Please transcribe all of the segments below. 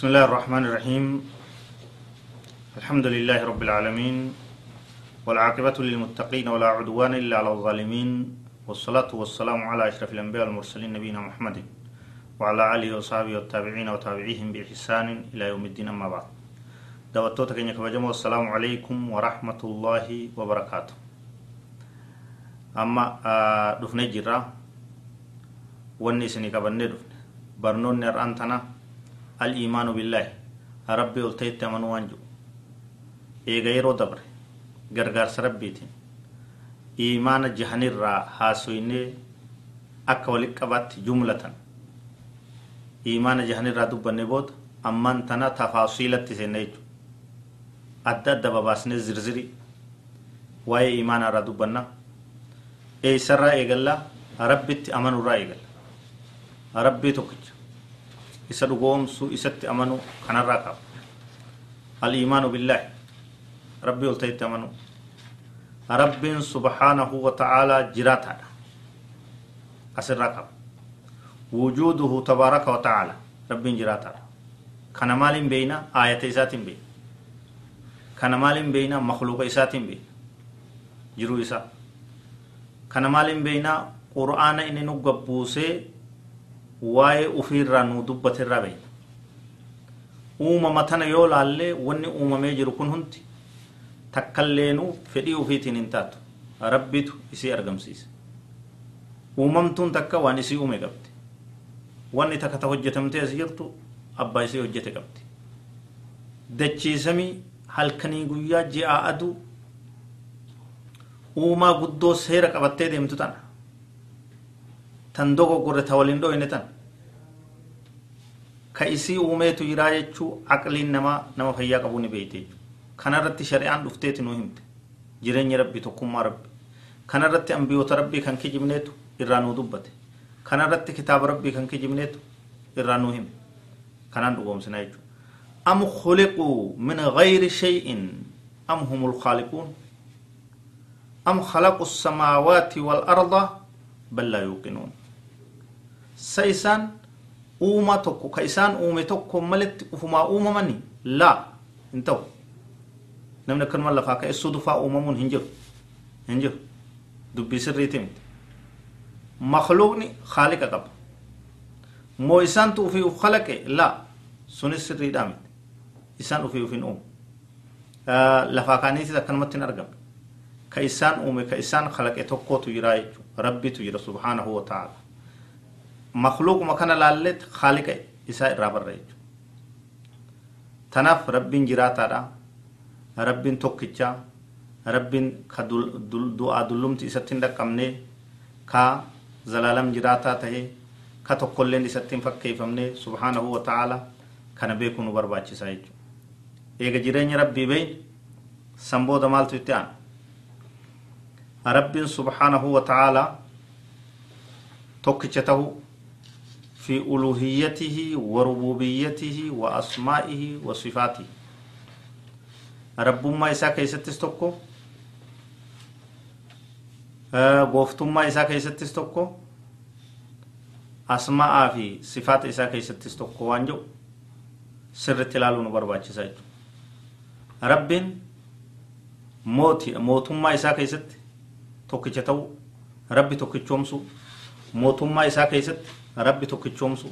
بسم الله الرحمن الرحيم الحمد لله رب العالمين والعاقبة للمتقين ولا عدوان إلا على الظالمين والصلاة والسلام على أشرف الأنبياء والمرسلين نبينا محمد وعلى آله وصحبه والتابعين وتابعيهم بإحسان إلى يوم الدين أما بعد دوتوتك إنك بجمع السلام عليكم ورحمة الله وبركاته أما دفني جرا وني كبني دفن برنون نرانتنا الإيمان بالله. ربي قلتيت من وانجو. إيغا يرو دبر. غرغار سربيتين إيمان جهن الرا هاسويني أكا ولك قبات جملة إيمان جهن الرا دبني بود. أمان تنا تفاصيلة تسينيجو. أدى بباسني زرزري. واي إيمان الرا دبنا. إي سرى إيغلا. ربي أمن الرا إيغلا. ربي توكج. Isa dhugoomsuu isatti amanu kanarraa qaba aliimaanu billaahi rabbii ol ta'itti amanu rabbiin subhaanahu wa ta'aalaa jiraataadha asirraa qaba wujuuduhu tabaaraka wa ta'aala rabbiin jiraataadha kana maaliin beeyna aayata isaatiin beeyna kana maaliin beeyna makluuqa isaatiin beeyna jiruu isaa kana maaliin beeyna qur'aana inni nu gabbuusee waa'ee ufiirraa nu dubbaterraa beeyna uumama tana yoo laallee wanni uumamee jiru kun hundi takkalleenu fedhii ufiitiin hin taatu rabbitu isii argamsiise uumamtuun takka waan isii uume qabdi wanni takka ta hojjetamtee as jirtu abbaa isii hojjete qabdi dachiisamii halkanii guyyaa ji'aa aduu uumaa guddoo seera qabattee deemtu tana tan dogoggorre ta waliin dhoyne tan ka isii uumeetu jiraa jechuu aqliin namaa nama fayyaa qabuu ni beeyte kanarratti shari'aan dhufteeti nuu himte jireenya rabbi tokkummaa rabbi kanarratti ambiyoota rabbii kan kijibneetu irraa nuu dubbate kanarratti kitaaba rabbii kan kijibneetu irraa nuu hime kanaan dhugoomsina jechuu am khuliquu min gayri shay'in am humul khaaliquun am khalaqu السماوات والأرض بل لا يوقنون tokko malitti ufumaa uumamani laa hin ta'u namni akkanuma lafaa ka'essuu dufaa uumamuun hin jiru hin jiru dubbii sirriiti miti makluuqni haaliqa qaba moo isaantu ufii uf kalaqe laa sunis sirriidhaa miti isaan ufii ufin uumu lafaa kaaniitis akkanumatti hin argamne ka isaan uume ka isaan kalaqe tokkootu jiraa jechuudha rabbitu jira subhaanahu wa ta'ala makluuquma kana laalleet haaliqa isaa irraa barra jechuudha tanaaf rabbiin jiraataadha rabbiin tokkichaa rabbiin ka du'aa dullumti isatti hin dhaqqabne ka zalaalam jiraataa tahe ka tokkolleen isatti hin fakkeeffamne subhaanahu wa ta'ala kana beekuu nu barbaachisaa jechuudha eega jireenya rabbii beeyne san booda maaltu itti aana rabbiin subhaanahu wa ta'ala tokkicha tahuu في ألوهيته وربوبيته وأسمائه وصفاته رب ما إسا كيستس توكو غوفتم ما إسا كيستس توكو أسماء في صفات إسا كيستس توكو وانجو سر تلالو نبرباچ سايت رب موتي موتم ما rabbi tokkichoomsu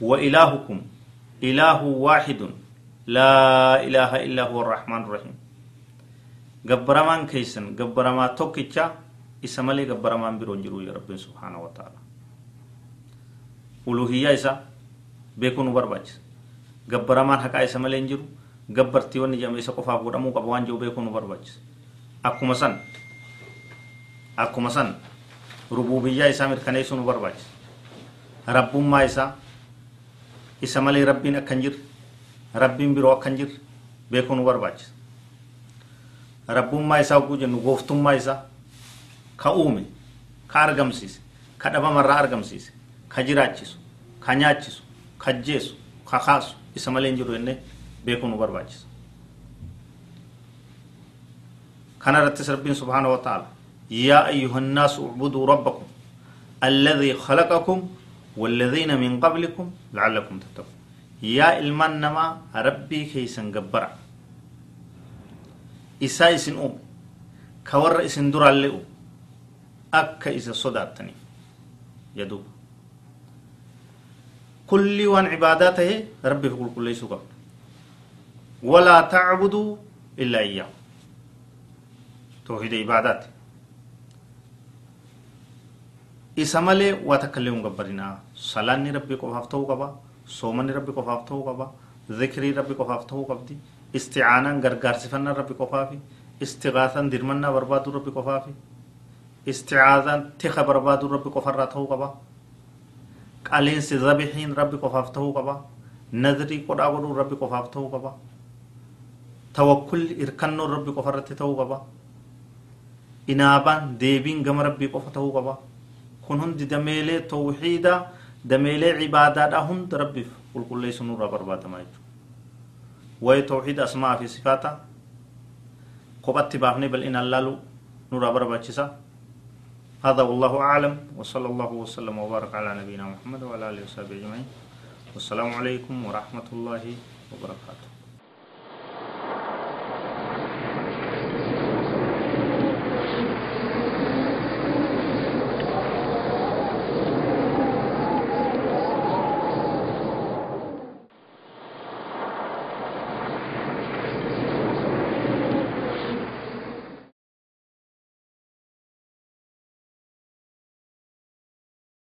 wa ilaahukum ilaahu waaxidun laa ilaaha illaa huwa arrahmaanu rahiim gabbaramaan keeysan gabbaramaa tokkicha isa malee gabbaramaan biroon jiru ya rabbiin subhaana wa taala. Uluhiyyaa isa beekuu nu barbaachisa gabbaramaan haqaa isa malee hin jiru gabbartii wanni jedhame isa qofaaf godhamuu qaba waan jiru beekuu nu barbaachisa akkuma san akkuma san rububiyyaa isaa mirkaneessuu nu barbaachisa rabbummaa isaa isa malee rabbiin akka hin jirre rabbiin biroo akka hin jirre beekuu nu barbaachisa rabbummaa isaa oguu jennu gooftummaa isaa ka uume ka argamsiise ka dhabamarraa argamsiise ka jiraachisu ka nyaachisu ka jeessu ka kaasu isa malee hin jiru jennee beekuu nu barbaachisa kana rabbiin subhaanahu wa ta'ala يا أيها الناس اعبدوا ربكم الذي خلقكم والذين من قبلكم لعلكم تتقون. يا إلمان نما ربي كي سنقبرا إسا إسن أم كور إسن دور اللي أم أكا إسا صداتني يدوب. كل وان عباداته ربي فقل كل يسوك ولا تعبدوا إلا إياه. توحيد عبادات. Isa malee waa takka illee hin gabbarinaa salaanni rabbii qofaaf ta'uu qaba soomanni rabbi qofaaf ta'uu qaba zikrii rabbi qofaaf ta'uu qabdi isticaanaan gargaarsifannaan rabbi qofaafi istigaasaan dirmannaa barbaaduu rabbi qofaafi isticaazaan tika barbaaduu rabbi qofarraa ta'uu qaba qaleensi zabixiin rabbi qofaaf ta'uu qaba nadrii qodhaa godhuun rabbi qofaaf ta'uu qaba tawakkulli irkannoon rabbi qofarratti ta'uu qaba inaabaan deebiin gama rabbii qofa ta'uu qaba kun hundi dameelee tawxiidaa dameelee cibaadaadhaa hunda rabbiif qulqulleessu nurraa barbaadamaa jechuudha waa'ee tawxiida asmaa fi sifaata kophatti baafnee bal'inaan laalu nurraa barbaachisa هذا والله أعلم وصلى الله وسلم وبارك على نبينا محمد وعلى آله وصحبه أجمعين والسلام عليكم ورحمة الله وبركاته